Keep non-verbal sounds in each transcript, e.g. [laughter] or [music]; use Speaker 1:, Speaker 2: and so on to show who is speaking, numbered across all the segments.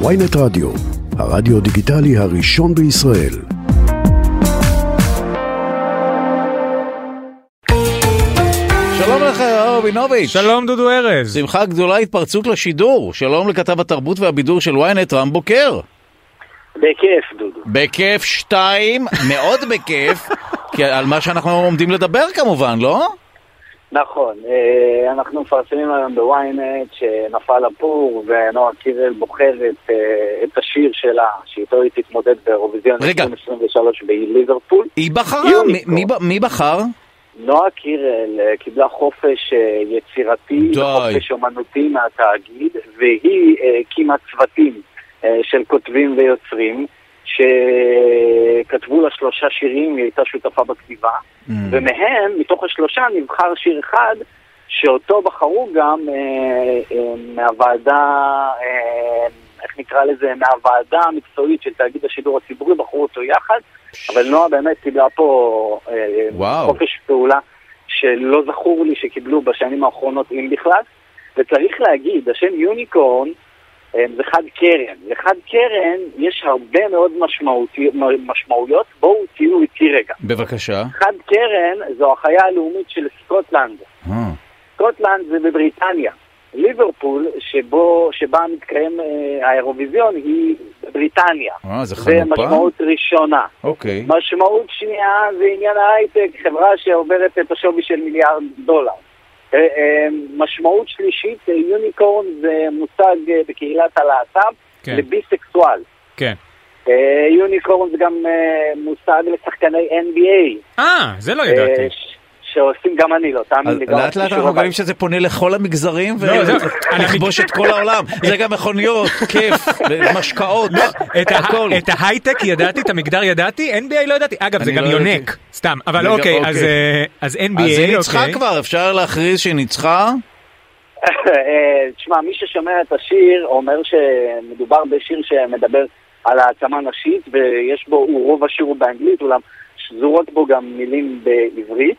Speaker 1: ויינט רדיו, הרדיו דיגיטלי הראשון בישראל.
Speaker 2: שלום לך, יואב רבינוביץ'.
Speaker 3: שלום דודו ארז.
Speaker 2: שמחה גדולה התפרצות לשידור. שלום לכתב התרבות והבידור של ynet רם בוקר.
Speaker 4: בכיף, דודו.
Speaker 2: בכיף שתיים, מאוד בכיף, [laughs] כי על מה שאנחנו עומדים לדבר כמובן, לא?
Speaker 4: נכון, אה, אנחנו מפרסמים היום בוויינט שנפל הפור ונועה קירל בוחרת אה, את השיר שלה, שאיתו היא תתמודד באירוויזיון
Speaker 2: רגע.
Speaker 4: 2023 בליברפול.
Speaker 2: היא בחרה? מי- מי- מי בחר?
Speaker 4: נועה קירל אה, קיבלה חופש יצירתי
Speaker 2: די.
Speaker 4: וחופש אומנותי מהתאגיד, והיא הקימה צוותים של כותבים ויוצרים, שכתבו לה שלושה שירים, היא הייתה שותפה בכתיבה,
Speaker 2: Mm.
Speaker 4: ומהם, מתוך השלושה, נבחר שיר אחד, שאותו בחרו גם אה, אה, מהוועדה, אה, איך נקרא לזה, מהוועדה המקצועית של תאגיד השידור הציבורי, בחרו אותו יחד, אבל נועה באמת קיבלה פה אה. חופש פעולה שלא זכור לי שקיבלו בשנים האחרונות, אם בכלל. וצריך להגיד, השם יוניקורן זה חד קרן. לחד קרן יש הרבה מאוד משמעותי, משמעויות, בואו תהיו איתי רגע.
Speaker 2: בבקשה.
Speaker 4: חד קרן זו החיה הלאומית של סקוטלנד.
Speaker 2: אה,
Speaker 4: סקוטלנד זה בבריטניה. ליברפול, שבו, שבה מתקיים אה, האירוויזיון, היא בבריטניה.
Speaker 2: אה, זה
Speaker 4: זה
Speaker 2: חנופה?
Speaker 4: משמעות ראשונה.
Speaker 2: אוקיי.
Speaker 4: משמעות שנייה זה עניין ההייטק, חברה שעוברת את השווי של מיליארד דולר. אה, אה, משמעות שלישית, אה, יוניקורן זה מושג בקהילת הלהט"ב
Speaker 3: כן.
Speaker 4: לביסקסואל.
Speaker 3: כן.
Speaker 4: יוניקורן זה גם מושג לשחקני NBA.
Speaker 3: אה, זה לא ידעתי.
Speaker 4: שעושים גם אני לא, תאמין לי.
Speaker 2: לאט לאט אנחנו
Speaker 4: בית.
Speaker 2: שזה פונה לכל המגזרים
Speaker 3: לא.
Speaker 2: ולכבוש [laughs] את כל העולם. [laughs] זה גם מכוניות, [laughs] כיף, משקאות,
Speaker 3: את ה-
Speaker 2: הכל.
Speaker 3: את ההייטק ידעתי, את המגדר ידעתי, NBA לא ידעתי. אגב, זה גם
Speaker 2: לא
Speaker 3: יונק. סתם. אבל אוקיי,
Speaker 2: אוקיי.
Speaker 3: אז, אה, אז NBA,
Speaker 2: אז היא ניצחה
Speaker 3: אוקיי.
Speaker 2: כבר, אפשר להכריז שהיא ניצחה?
Speaker 4: אה, תשמע, מי ששומע את השיר אומר שמדובר בשיר שמדבר על העצמה נשית, ויש בו, הוא רוב השיר הוא באנגלית, אולם שזורות בו גם מילים בעברית.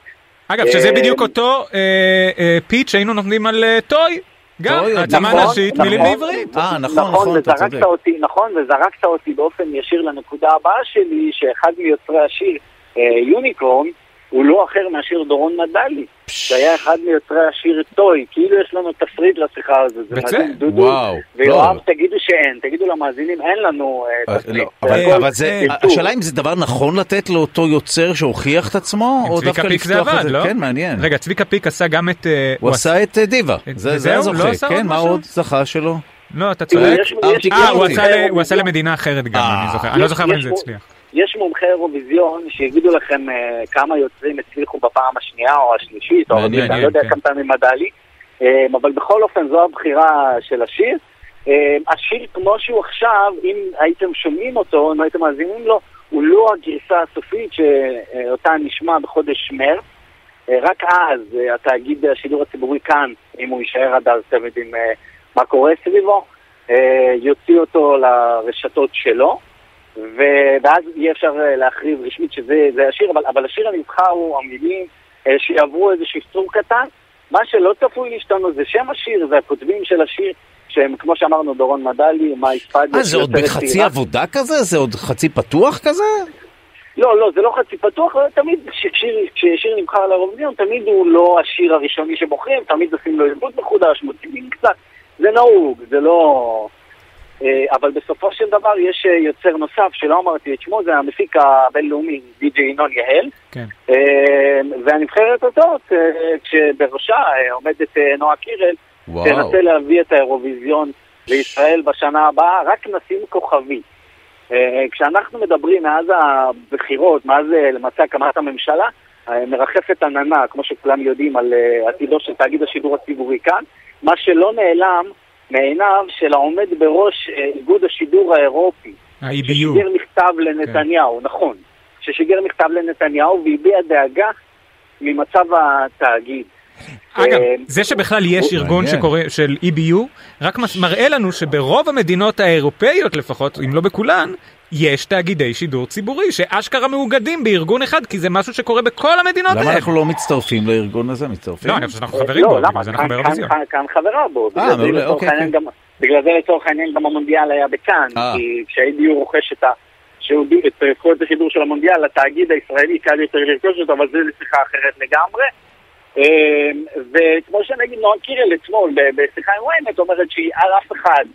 Speaker 3: אגב, שזה
Speaker 4: אה,
Speaker 3: בדיוק אותו אה, אה, פיץ' שהיינו נותנים על אה, Toy. גם, העצמה
Speaker 2: נכון,
Speaker 3: נשית,
Speaker 4: נכון.
Speaker 3: מילים בעברית.
Speaker 2: אה, נכון, נכון, אתה
Speaker 4: וזרקת
Speaker 2: צודק.
Speaker 4: אותי, נכון, וזרקת אותי באופן ישיר לנקודה הבאה שלי, שאחד מיוצרי השיר, Unicorn, הוא לא אחר מאשר דורון מדלי, שהיה אחד מיוצרי השיר Toy, כאילו יש לנו תפריט לשיחה הזאת, דודו,
Speaker 2: וואו,
Speaker 4: ויואב. תגידו שאין, תגידו למאזינים, אין לנו אה,
Speaker 2: אה,
Speaker 4: תפריט,
Speaker 2: לא, אבל- זה. השאלה אם זה דבר נכון לתת לאותו יוצר שהוכיח את עצמו, או דווקא לפתוח את
Speaker 3: עבד,
Speaker 2: זה,
Speaker 3: לא?
Speaker 2: כן, מעניין.
Speaker 3: רגע, צביקה פיק עשה גם את... אה,
Speaker 2: הוא עשה את דיווה, זה? הזוכה,
Speaker 3: לא
Speaker 2: כן, מה? עוד זכה שלו?
Speaker 3: לא, אתה צודק.
Speaker 2: ארטיק
Speaker 3: אה, הוא. עשה למדינה אחרת גם. אני זוכר. אני לא זוכר אם זה הצליח.
Speaker 4: יש מומחי אירוויזיון שיגידו לכם אה, כמה יוצרים הצליחו בפעם השנייה או השלישית, או הרביעית, אני לא יודע
Speaker 3: כן.
Speaker 4: כמה פעמים מדלי, אה, אבל בכל אופן זו הבחירה של השיר. אה, השיר כמו שהוא עכשיו, אם הייתם שומעים אותו, אם הייתם מאזינים לו, הוא לא הגרסה הסופית שאותה נשמע בחודש מרץ. אה, רק אז אה, התאגיד השידור הציבורי כאן, אם הוא יישאר עד אז, אתם יודעים מה קורה סביבו, יוציא אותו לרשתות שלו. ואז יהיה אפשר אה, להכריז רשמית שזה זה השיר, אבל, אבל השיר הנבחר הוא המילים אה, שיעברו איזשהו סטור קטן. מה שלא צפוי להשתנות זה שם השיר, זה הכותבים של השיר, שהם כמו שאמרנו דורון מדלי, מאי ספדיה.
Speaker 2: אה, זה עוד בחצי
Speaker 4: צעירה.
Speaker 2: עבודה כזה? זה עוד חצי פתוח כזה?
Speaker 4: לא, לא, זה לא חצי פתוח, אבל תמיד כששיר, כששיר נבחר לאירוויזיון, תמיד הוא לא השיר הראשוני שבוחרים, תמיד עושים לו עיבוד מחודש, מוציאים קצת, זה נהוג, זה לא... אה, אבל בסופו של דבר יש אה, יוצר נוסף, שלא אמרתי את שמו, זה המפיק הבינלאומי, די.ג'יי ינון יהל,
Speaker 3: כן.
Speaker 4: אה, והנבחרת הזאת, כשבראשה עומדת נועה קירל. תנסה להביא את האירוויזיון לישראל בשנה הבאה, רק נשים כוכבי. כשאנחנו מדברים מאז הבחירות, מאז למעשה הקמת הממשלה, מרחפת עננה, כמו שכולם יודעים, על עתידו של תאגיד השידור הציבורי כאן, מה שלא נעלם מעיניו של העומד בראש אה, איגוד השידור האירופי,
Speaker 3: ה-EBU.
Speaker 4: ששיגר מכתב לנתניהו, נכון, ששיגר מכתב לנתניהו והביע דאגה ממצב התאגיד.
Speaker 3: אגב,
Speaker 4: אה,
Speaker 3: זה שבכלל יש
Speaker 2: הוא-
Speaker 3: ארגון. שקורא, של EBU, רק מראה לנו שברוב המדינות האירופאיות לפחות, אם לא בכולן, יש תאגידי שידור ציבורי שאשכרה מאוגדים בארגון אחד, כי זה משהו שקורה בכל המדינות
Speaker 2: למה
Speaker 3: האלה.
Speaker 2: אנחנו לא מצטרפים לארגון הזה? מצטרפים?
Speaker 3: לא, אני חושב שאנחנו חברים בו,
Speaker 4: לא, למה?
Speaker 3: בגלל זה אנחנו באירוויזיון.
Speaker 4: כאן- חברה בו. בגלל זה
Speaker 2: מעולה,
Speaker 4: לצורך
Speaker 2: אוקיי,
Speaker 4: העניין
Speaker 2: כן.
Speaker 4: גם- בגלל זה לצורך העניין גם המונדיאל היה בכאן,
Speaker 2: אה.
Speaker 4: כי כשהאידיו רוכש את ה... את זכויות השידור של המונדיאל, לתאגיד הישראלי קל יותר לרכוש אותו, אבל זה שיחה אחרת לגמרי. אמ, וכמו שנגיד נועה קירל אתמול בשיחה עם ynet אומרת שהיא על אף אחד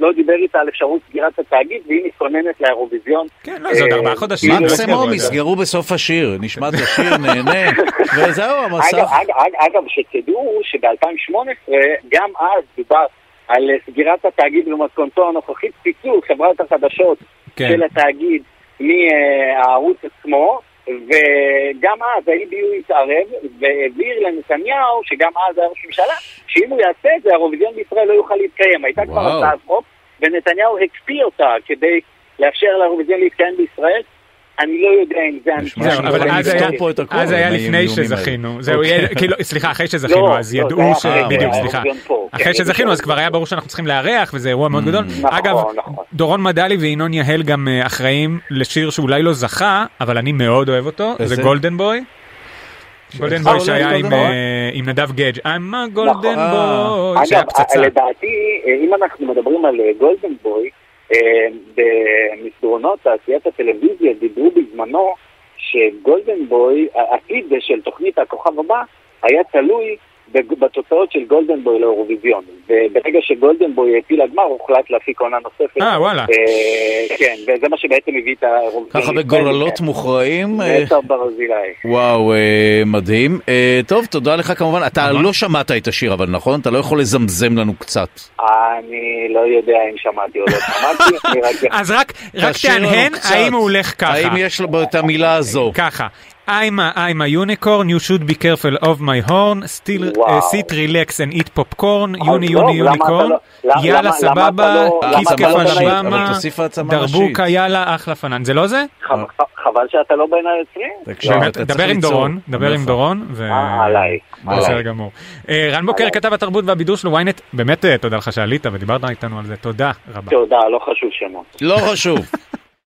Speaker 4: לא דיבר איתה על אפשרות סגירת התאגיד והיא מתכוננת לאירוויזיון.
Speaker 3: כן, לא, זה עוד
Speaker 4: אה,
Speaker 3: ארבעה חודשים.
Speaker 4: כאילו,
Speaker 3: לא
Speaker 2: מקסימום
Speaker 3: יסגרו
Speaker 2: בסוף השיר, נשמע את השיר, נהנה, [laughs] וזהו המסך.
Speaker 4: אגב, שתדעו שב-2018 גם אז דובר על אה, סגירת התאגיד במתכונתו הנוכחית, פיצול חברת החדשות
Speaker 3: כן.
Speaker 4: של התאגיד מהערוץ עצמו, וגם אז ה-EBU התערב והעביר לנתניהו, שגם אז היה ראש ממשלה, שאם הוא יעשה את זה, האירוויזיון בישראל לא יוכל להתקיים. הייתה כבר. הצעת חוק, ונתניהו הקפיא אותה כדי לאפשר לאירוויזיון להתקיים בישראל. אני לא יודע אם זה
Speaker 3: זהו,
Speaker 2: שאנחנו
Speaker 3: אבל אז היה-
Speaker 2: פה את הכל
Speaker 3: אז היה
Speaker 2: עם
Speaker 3: לפני. שזכינו, זהו,
Speaker 2: אוקיי.
Speaker 3: כאילו, סליחה, אחרי שזכינו,
Speaker 4: לא,
Speaker 3: אז
Speaker 4: לא,
Speaker 3: ידעו ש... בדיוק, סליחה. אחרי שזכינו, אז. כבר היה ברור שאנחנו צריכים לארח, וזה אירוע מאוד גדול.
Speaker 4: נכון,
Speaker 3: אגב,
Speaker 4: נכון.
Speaker 3: דורון מדלי וינון יהל גם אה, אחראים לשיר שאולי לא זכה, אבל אני מאוד אוהב אותו,
Speaker 2: איזה?
Speaker 3: זה גולדן בוי. Golden
Speaker 2: Boy
Speaker 3: שהיה עם? אה, עם נדב גדג' I'm a golden
Speaker 2: אה.
Speaker 3: boy, שהיה פצצה.
Speaker 4: לדעתי, אם אנחנו מדברים על Golden Boy, במסדרונות תעשיית הטלוויזיה דיברו בזמנו ש- Golden Boy, העתיד של תוכנית הכוכב הבא, היה תלוי בתוצאות של Golden Boy לאירוויזיון. וברגע ש- Golden Boy העפיל לגמר, הוחלט להפיק עונה נוספת.
Speaker 3: אה, וואלה.
Speaker 4: אה, כן, וזה מה שבעצם הביא את האירוויזיון.
Speaker 2: ככה. בגורלות. מוכרעים. אה,
Speaker 4: נטע ברזילאי.
Speaker 2: וואו, אה, מדהים. טוב, תודה לך כמובן. אתה לא שמעת את השיר אבל, נכון? אתה לא יכול לזמזם לנו קצת.
Speaker 4: אני לא יודע אם שמעתי או לא שמעתי. [laughs]
Speaker 3: אז רק תהנהן. האם הוא הולך ככה.
Speaker 2: האם יש לו את המילה הזו?
Speaker 3: ככה. I'm a, I'm a unicorn, you should be careful of my horn, still uh, sit, relax and eat popcorn, יוני
Speaker 4: לא,
Speaker 3: יוני יוניקורן,
Speaker 4: לא-
Speaker 3: יאללה סבבה,
Speaker 4: לא-
Speaker 2: למה
Speaker 3: כיף
Speaker 2: לא
Speaker 3: על
Speaker 2: העצמה
Speaker 3: דרבוקה. יאללה אחלה פנן, זה לא זה?
Speaker 4: ח- חבל שאתה לא בין היוצרים.
Speaker 3: דבר עם. דורון, דבר עם
Speaker 2: נכון.
Speaker 3: דורון.
Speaker 4: אה, עליי,
Speaker 3: בסדר. גמור. אה, רן בוקר. כתב התרבות והבידור של ynet, באמת אה, תודה לך שעלית ודיברת איתנו על זה, תודה רבה.
Speaker 4: תודה, לא חשוב שמות.
Speaker 2: לא חשוב.